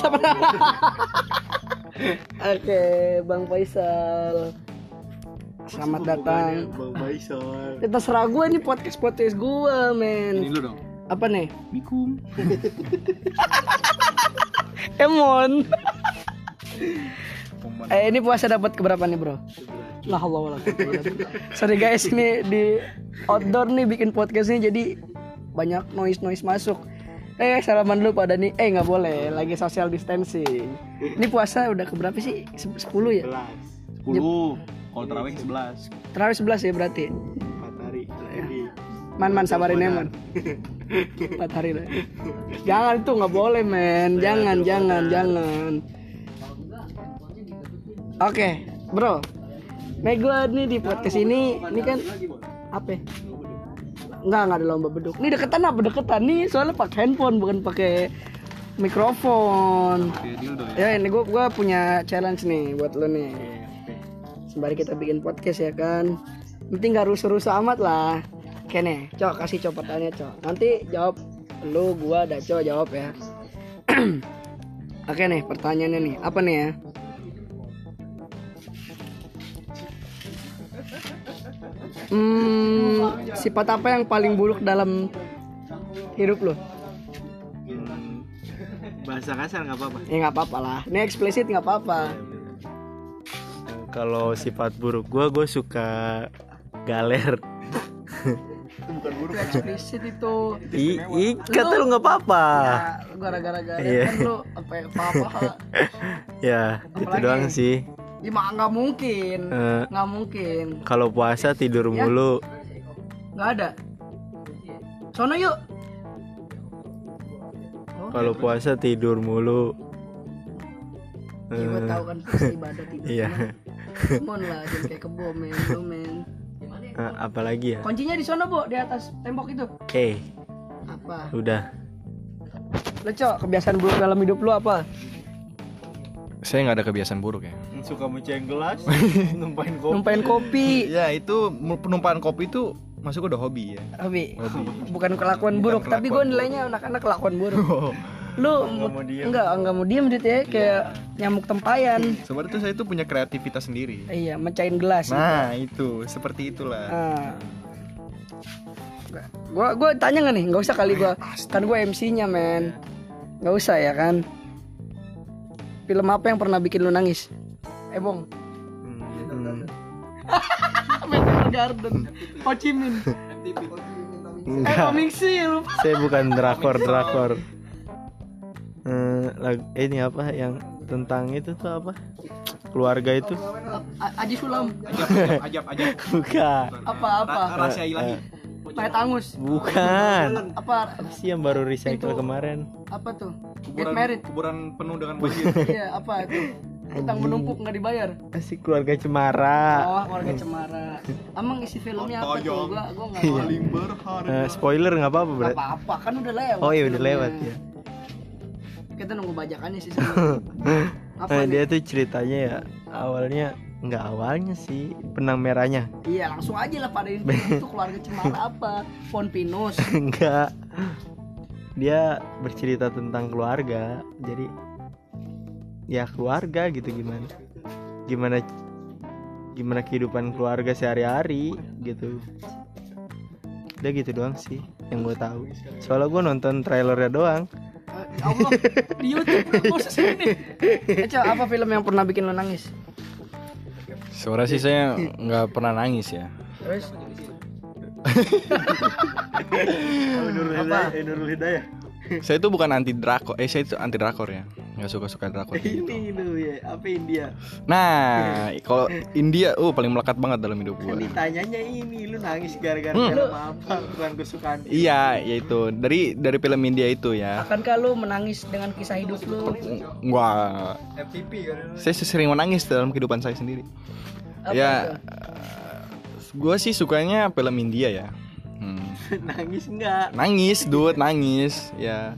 Selamat Oke, Bang Faisal. Selamat datang. Bang Faisal. Ya, terserah gue nih podcast podcast gue, men. Ini lu dong. Apa nih? Mikum. Emon. eh ini puasa dapat keberapa nih bro? Lah Allah Allah. Sorry guys ini di outdoor nih bikin podcast ini jadi banyak noise noise masuk. Eh salaman dulu pada nih. Eh nggak boleh lagi social distancing. Ini puasa udah keberapa sih? Se- 10 ya? 10. Kalau terawih 11. Terawih 11 ya berarti. 4 hari. Jadi Man man sabarin ya man. Empat hari lah. Jangan tuh nggak boleh men. Jangan jangan jangan. Oke bro. Nah gue nih di podcast ini ini kan apa? Enggak enggak ada lomba beduk. Ini deketan apa deketan nih? Soalnya pakai handphone bukan pakai mikrofon. ya. Ya ini gue gua punya challenge nih buat lo nih. Sembari kita bikin podcast ya kan. Penting gak rusuh-rusuh amat lah. Oke nih, Cok kasih Cok Cok. Nanti jawab lu, gua, Cok jawab ya. Oke nih, pertanyaannya nih. Apa nih ya? Hmm, sifat apa yang paling buruk dalam hidup lo? Hmm, Bahasa kasar nggak apa-apa. Ya nggak apa-apa lah. Ini eksplisit nggak apa-apa. Kalau sifat buruk gue, gue suka galer. Itu bukan buruk. Itu eksplisit itu. I, i kata lu nggak apa-apa. Ya, gara-gara gara Iya. kan lu apa apa Ya, gitu Apalagi? doang sih. Ya nggak mungkin, Eh, nggak mungkin, Kalau puasa tidur Ya. mulu, nggak ada. Sono yuk. Oh, kalau puasa tidur mulu. iya Eh, tahu kan pasti ibadah tidur. Iya. Mon lah, jangan kayak kebo men, lu men. Eh, apalagi ya? Kuncinya di sono bu, di atas tembok itu. Oke, Apa? udah. Lo cok, kebiasaan buruk dalam hidup lu apa? Saya nggak ada kebiasaan buruk ya. Suka mecahin gelas, numpain kopi. Numpain kopi. Ya itu penumpang kopi itu masuk udah hobi ya. Hobi. Bukan kelakuan buruk, tapi gue kelakuan nilainya anak-anak kelakuan buruk. Lu Nggak mau diem. enggak enggak mau diem gitu ya kayak nyamuk tempayan. Sebenarnya tuh saya tuh punya kreativitas sendiri. Iya, mecahin gelas. Nah itu seperti itulah. Ah. Gua gua tanya nggak nih? Nggak usah kali gua. Kan gua MC-nya, men. Nggak usah ya kan? Film apa yang pernah bikin lu nangis? Eh, Bong. Hmm. Garden. Ho Chi Minh. Eh, Enggak, Koming Seal. saya bukan drakor drakor. Eh, ini apa yang tentang itu tuh apa? Keluarga itu? Aji Sulam. Ajab, ajab, ajab. Bukan. Apa apa? Ra- Rahasia ilahi. Mayat Angus. Bukan. Apa Sih yang baru recycle kemarin. apa tuh? Get Kuburan, married. kuburan penuh dengan banjir. Iya, apa itu? Utang menumpuk nggak dibayar. Kasih keluarga cemara. Oh, keluarga cemara. Emang isi filmnya apa tuh? Gua gua nggak tahu. Paling berharga. Eh, spoiler nggak apa-apa berarti. apa-apa kan udah lewat. Oh iya udah filmnya. lewat ya. Kita nunggu bajakannya sih sebenarnya. Apa Nah, nih? dia tuh ceritanya ya awalnya nggak awalnya sih benang merahnya Iya langsung aja lah pada itu keluarga cemara apa? Pon Pinus. enggak dia bercerita tentang keluarga jadi ya keluarga gitu gimana gimana gimana kehidupan keluarga sehari-hari gitu udah gitu doang sih yang gue tahu soalnya gue nonton trailernya doang Eh, Allah di YouTube khusus ini. Eh, Cok, apa film yang pernah bikin lo nangis? Sebenarnya sih saya nggak pernah nangis ya. Terus Nurul Apa? Hidayah. Nurul Hidayah. Saya itu bukan anti drakor, eh saya itu anti drakor ya. Nggak suka suka drakor. Ini lu ya, apa India? Nah, kalau India, uh paling melekat banget dalam hidup Kan gua. ditanyanya ini, lu nangis gara-gara Hmm. film apa? Bukan kesukaan. Iya, yaitu dari dari film India itu ya. akankah lu menangis dengan kisah hidup lu? Wah, FTP kan. saya sering menangis dalam kehidupan saya sendiri. Apa ya, itu? gue sih sukanya film India ya. Hmm. nangis enggak? Nangis, dude, nangis. Ya,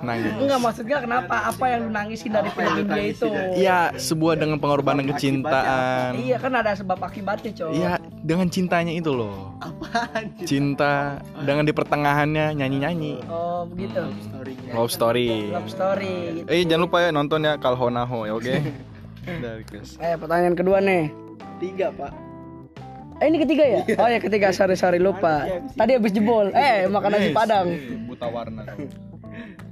nangis Enggak maksudnya kenapa? Apa yang lu nangisin dari film India itu? Iya sebuah dengan pengorbanan kecintaan Iya kan ada sebab akibatnya, cowok. Iya dengan cintanya itu loh Apaan? Cinta dengan di pertengahannya nyanyi-nyanyi Oh, begitu. Story-nya. Love story Love story gitu. Eh jangan lupa ya nonton ya Kalhonaho ya oke Dari Chris. Eh, pertanyaan kedua nih. Tiga pak. Eh, ini ketiga ya? Oh ya ketiga, sorry sorry lupa. Tadi habis jebol. Eh, makan nasi padang. Buta warna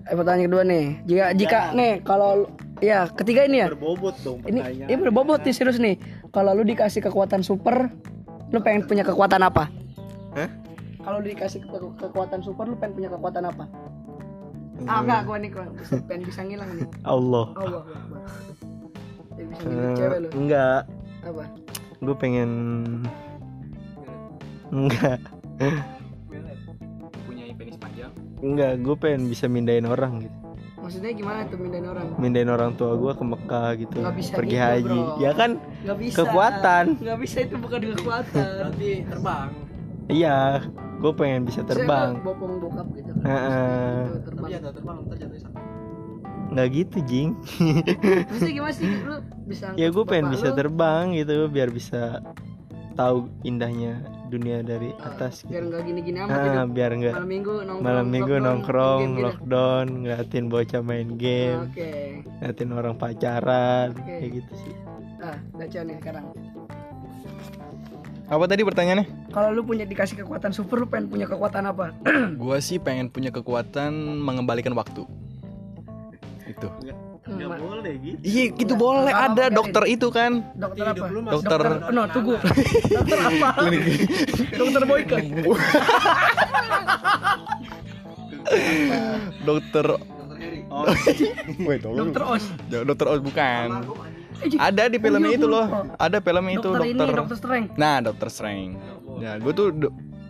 Eh, pertanyaan kedua nih. Jika jika nih kalau ya ketiga ini ya. Berbobot dong Ini pertanyaan. ini berbobot nih serius nih. Kalau lu dikasih kekuatan super, lu pengen punya kekuatan apa? Hah? Kalau lu dikasih ke- kekuatan super, lu pengen punya kekuatan apa? Ah enggak, gua nih gua pengen bisa ngilang nih. Allah Allah. Ya, bisa Eh, cewek lu. enggak Apa? gue pengen enggak enggak gue pengen bisa mindahin orang gitu Maksudnya gimana tuh mindahin orang? mindahin orang tua gue ke Mekah gitu Nggak bisa pergi gitu, haji bro. ya kan Gak bisa. Kekuatan. Gak bisa itu bukan kekuatan. Nanti terbang. iya gue pengen bisa terbang Saya bopong bokap gitu. Heeh. Gitu, terbang. Tapi ada terbang ntar jatuh sama. nggak gitu jing Maksudnya gimana sih lu bisa ya gue pengen bisa lu, terbang gitu biar bisa tahu indahnya dunia dari atas biar gitu nggak gini-gini amat ah, hidup. biar nggak Malam minggu nongkrong. malam minggu lockdown, nongkrong game gitu. lockdown ngeliatin bocah main game Oke. ngeliatin orang pacaran Oke. kayak gitu sih Ah, baca nih sekarang. Apa tadi pertanyaannya? Kalau lu punya dikasih kekuatan super, lu pengen punya kekuatan apa? Gua sih pengen punya kekuatan mengembalikan waktu Itu Hmm, boleh gitu. Iya itu boleh Apa, ada dokter itu kan Dokter apa? Dokter No, tunggu. Dokter apa? Dokter Boyke. Dokter Dokter Eri. Oh. Wait, Dokter Os. Dokter Oz bukan Eh, Ada di Oh, filmnya iya, itu loh. Ada filmnya itu dokter ini, dokter Strength. Nah dokter Strange Ya gue tuh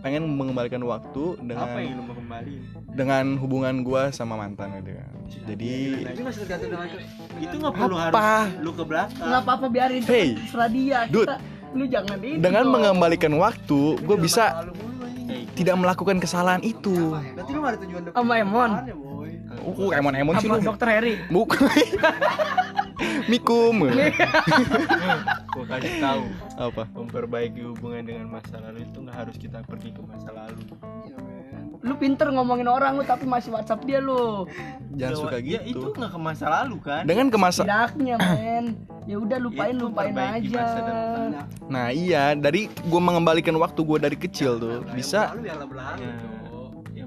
pengen mengembalikan waktu dengan Apa yang lu mau kembali? dengan hubungan gua sama mantan gitu kan jadi Itu nggak tergantung dengan itu nggak perlu Apa? harus lu ke belakang. Nggak apa-apa biarin. Hey. Terserah dia. Dude. Kita, lu jangan ini. dengan dong. mengembalikan waktu gue bisa tidak melakukan kesalahan itu Berarti lu ada tujuan depan. Sama Emon. ya, uh emon emon sih lu dokter Harry. bukan mikum gue kasih tahu. Apa? Memperbaiki hubungan dengan masa lalu itu nggak harus kita pergi ke masa lalu. Lu pinter ngomongin orang lu tapi masih WhatsApp dia lu. jangan suka ya itu gitu nggak ke masa lalu kan? Dengan kemasa Tidaknya, men. Ya udah lupain, Itu lupain aja. masa nah iya. Dari gue mengembalikan waktu gue dari kecil tuh bisa Lalu biarlah berlalu. Ya,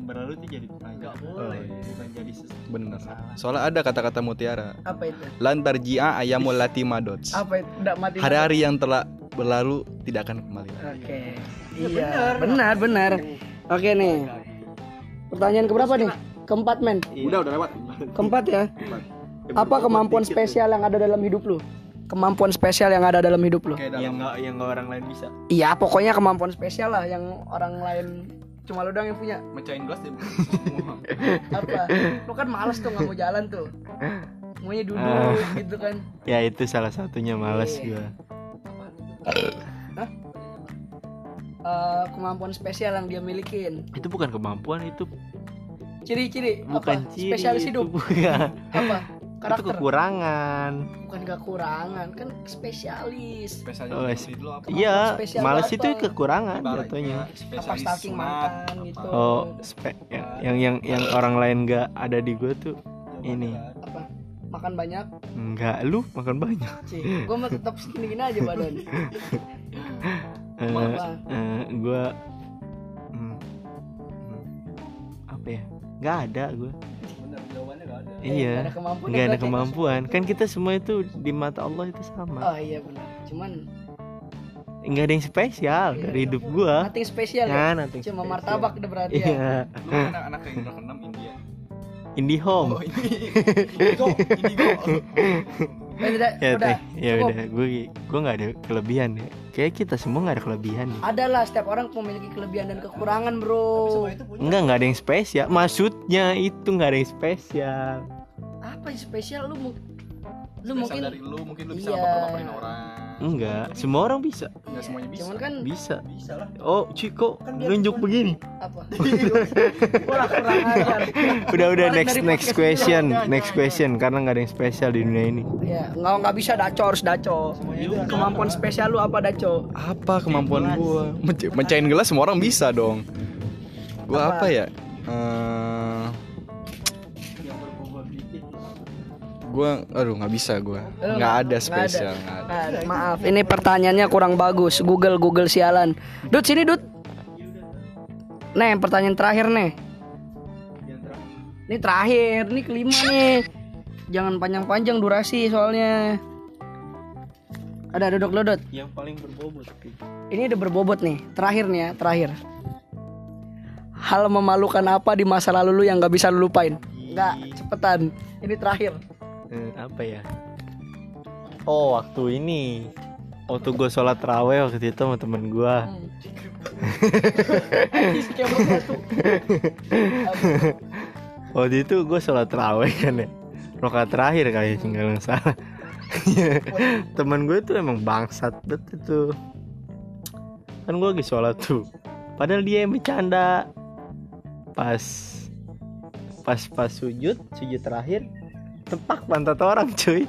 Berlalu itu jadi pelajaran Nggak boleh. bukan jadi sesuatu bener soalnya ada kata-kata mutiara Apa itu? lantar jia ayamul lati madots Apa itu? Udah mati. hari-hari yang telah berlalu tidak akan kembali Oke. Iya, benar, benar. Oke nih. Pertanyaan keberapa nih? Keempat, men. udah udah lewat Keempat ya. Apa kemampuan spesial yang ada dalam hidup lu? Kemampuan spesial yang ada dalam hidup lu? kayak yang nggak yang nggak orang lain bisa Iya, pokoknya kemampuan spesial lah yang orang lain cuma lu doang yang punya. mecahin gelas deh Apa? Lu kan males tuh nggak mau jalan tuh. Maunya duduk gitu kan. ya itu salah satunya males Iya. gua Eh, kemampuan spesial yang dia milikin. itu bukan kemampuan itu Ciri-ciri bukan apa? ciri Spesialis itu hidup. bukan. Apa? Itu Karakter. kekurangan Bukan kekurangan, kan spesialis. oh, es- iya males apa? itu kekurangan jatuhnya Apa stalking mantan gitu. oh spe- yang, yang yang yang orang lain nggak ada di gua tuh ini Apa? Makan banyak. nggak lu makan banyak Cih, gue mah tetap segini-gini aja badan. Eh, Apa? eh, gua hmm, hmm, apa ya nggak ada gua iya. Nggak ada kemampuan nggak ada kemampuan. kan kita semua itu di mata Allah itu sama. Oh iya benar. Cuman nggak ada yang spesial dari hidup gua. nothing spesial ya. nah nanti Cuma martabak udah berarti ya. iya anak yang keenam India. IndiHome. Indigo. Indigo Tidak, ya udah. teh ya cukup. udah gue gue nggak ada kelebihan ya kayak kita semua nggak ada kelebihan ya. Ada lah setiap orang memiliki kelebihan dan kekurangan, Bro. Semua itu punya. enggak nggak ada yang spesial maksudnya itu nggak ada yang spesial Apa yang spesial lu lu Spesial mungkin dari lu mungkin lu bisa Iya. orang enggak semua orang bisa Enggak semuanya bisa. Cuman kan bisa Bisa lah. oh Ciko Kan nunjuk begini apa? Kurang kurang ajar. udah udah next next question next question karena nggak ada yang spesial di dunia ini Ya, nggak nggak bisa daco harus daco. Kemampuan spesial lu apa daco? Apa kemampuan gua? Menca- Mencain gelas semua orang bisa dong. Gua Apa? apa, ya? Eh, gua aduh nggak bisa gua. Lu Nggak ada spesial, nggak ada. Ada. Maaf, ini pertanyaannya kurang bagus. Google Google sialan. Dut sini Dut. Nih pertanyaan terakhir nih. Ini terakhir, ini kelima nih. Jangan panjang-panjang durasi soalnya. Ada duduk duduk. Yang paling berbobot. Ini udah berbobot nih. Terakhir nih ya, terakhir. Hal memalukan apa di masa lalu lu yang nggak bisa lu lupain? Enggak, cepetan. Ini terakhir. Eh, apa ya? Oh waktu ini. Waktu gue sholat raweh waktu itu sama temen gue waktu itu gue sholat raweh kan ya. Rokat terakhir kali ya tinggal yang salah. Temen gue tuh emang bangsat bet itu. Kan gue lagi sholat tuh. Padahal dia yang bercanda. Pas pas pas sujud sujud terakhir tepak pantat orang cuy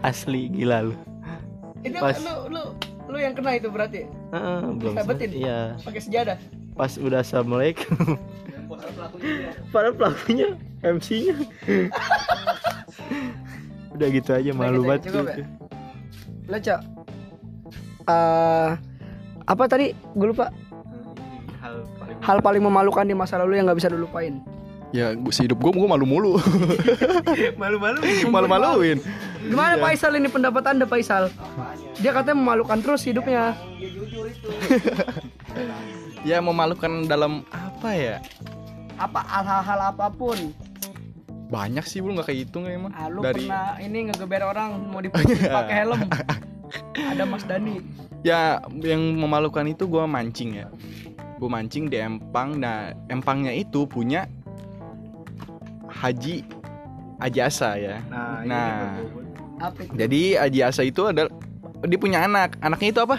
asli gila lu Itu Pas. lu lu lu yang kena itu berarti Heeh, belum selesai. iya pakai sejadah. pas udah assalamualaikum Para pelakunya. padahal pelakunya MC nya udah gitu aja malu gitu banget ya? Lo cok. Eh, apa tadi? Gue lupa. hal paling Hal paling memalukan di masa lalu yang nggak bisa dilupain. Ya, gua, sehidup gua gua malu mulu. malu-malu Malu-maluin. Gimana Faisal ini pendapat anda Faisal? Dia katanya memalukan terus hidupnya. Dia jujur itu. Ya memalukan dalam apa ya? Apa hal-hal apa pun. Banyak sih belum nggak kehitung emang. Ah, lu Dari pernah ini ngegeber orang mau dipukul pakai helm. Ada Mas Dani. ya yang memalukan itu gua mancing ya. Gua mancing di empang. Nah, empangnya itu punya Haji Haji Asa ya. nah, ini Nah. Apa itu? jadi Haji Asa itu adalah dia punya anak. Anaknya itu apa?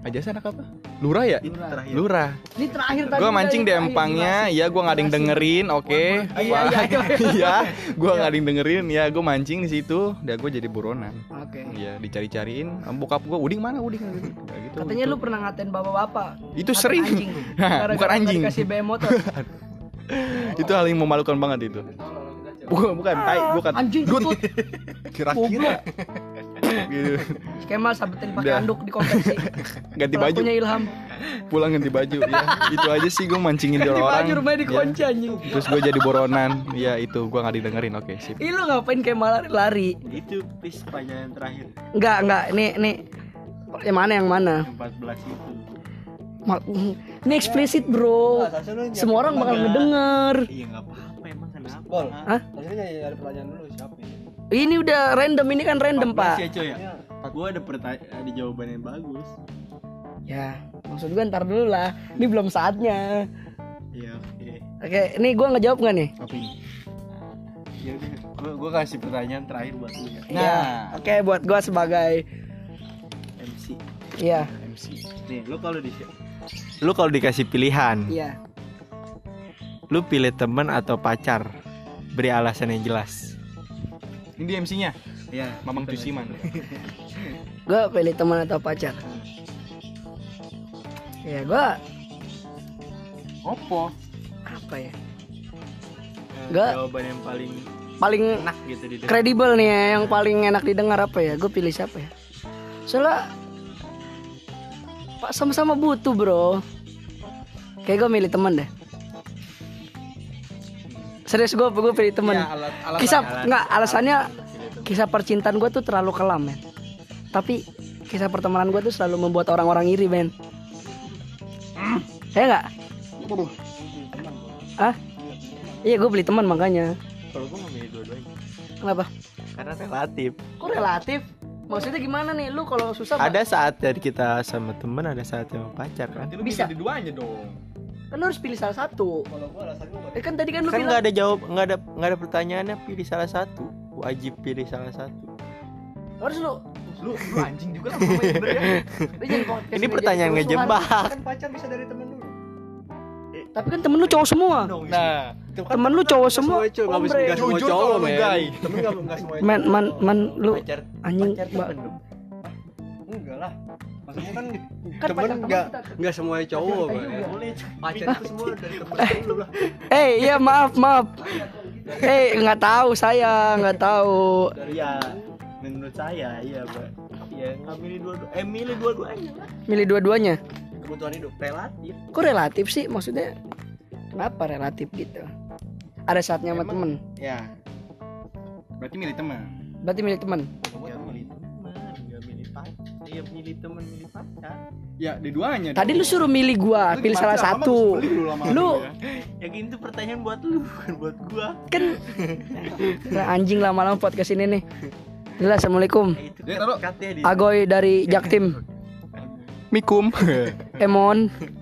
Haji Asa anak apa? Lurah ya? itu terakhir Lurah. Ini terakhir tadi. Gua mancing di empangnya, ya gua nggak ada yang dengerin, oke. Iya, iya, iya, Iya, gua nggak ada yang dengerin, ya gua mancing di situ, dan gua jadi buronan. Oke. Iya, dicari-cariin, bokap gua, Uding mana Uding? Gitu, Katanya gitu. lu pernah ngatain bapak-bapak. Itu sering. anjing. Bukan anjing. Dikasih BM motor. itu hal yang memalukan banget itu. Bukan, bukan, tai, bukan. Anjing kentut. kira-kira. gitu. Kemal sabetin pakai anduk di konveksi. Ganti baju, Pelakunya Ilham. pulang ganti baju. Ya, itu aja sih gua mancingin di Ganti orang. baju rumahnya Ya. dikunci anjing. Terus gua jadi buronan. Ya itu gua nggak didengerin. Oke, sip. Ih lu ngapain Kemal lari-lari? itu please pertanyaan terakhir Enggak, enggak. Ini ini yang mana yang mana? 14 itu Ini eksplisit, Bro. Nah, Semua orang bakal ngedenger. iya nggak apa-apa emang kenapa Bol. Hah? Maksudnya nyari pertanyaan dulu siapa ini? Ini udah random, ini kan random, 14 Pak. ya coy ya Iya. gua ada pertanyaan ada jawaban yang bagus Ya, maksud gue ntar dulu lah. Ini belum saatnya. iya oke Oke, ini gue ngejawab nggak nih? apa ini ya gua, gua kasih pertanyaan terakhir buat lu ya Ya, oke buat gue sebagai MC Iya, MC nih lu kalau di lu kalau dikasih pilihan iya. lu pilih teman atau pacar beri alasan yang jelas Ini dia MC-nya, ya Mamang Tusiman. Gue pilih teman atau pacar. Ya gue Opo? apa ya? Eh, Nggak. jawaban yang paling Paling enak gitu di kredibel nih ya, yang paling enak didengar apa ya? Gue pilih siapa ya? Soalnya Pak sama-sama butuh bro. Kayak gue milih teman deh. Serius gue gue pilih teman. Iya, alat, alat kisah nggak alasannya kisah percintaan gue tuh terlalu kelam men. Tapi kisah pertemanan gue tuh selalu membuat orang-orang iri men. Ya nggak? Ah? Iya gue beli teman makanya. kalau gua nggak milih dua-duanya Kenapa? karena relatif Kok relatif? Maksudnya gimana nih? Lu kalau susah ada saat dari kita sama temen ada saat sama pacar kan Lu Bisa. di duanya dong. kan lu harus pilih salah satu. Kalau gua alasan gua Eh kan tadi kan lu kan bilang nggak ada jawab nggak ada nggak ada pertanyaannya pilih salah satu wajib pilih salah satu harus lu lu lu anjing juga lah ya Lu Ini pertanyaan ngejebak. Kan pacar bisa dari temen dulu. Tapi kan temen lu cowok semua. nah Temen lu cowok semua. Cowok, nggak bisa Ombre. nggak semua cowok, men. Temen semua cowok. Man man lu pacar anjing. Enggak lah. Maksudnya kan Kan temen pacar nggak cowok, Pacar men. Pacar itu semua dari temen dulu lah. Eh iya maaf maaf. Eh nggak tahu saya nggak tahu. iya menurut saya iya mbak ya nggak milih dua eh milih dua-duanya Milih dua-duanya. Kebutuhan hidup. relatif Kok relatif sih maksudnya? Kenapa relatif gitu? Ada saatnya sama temen. ya berarti milih teman Berarti milih temen. nggak milih teman milih pacar iya milih teman milih pacar ya Tadi lu suruh milih gua, Lu pilih salah satu. lu ya. ya itu pertanyaan buat lu bukan buat gua kan Nah, anjing lama-lama podcast ini nih. Jelas, assalamualaikum. Ya, di Agoy dari Jaktim. Mikum Emon.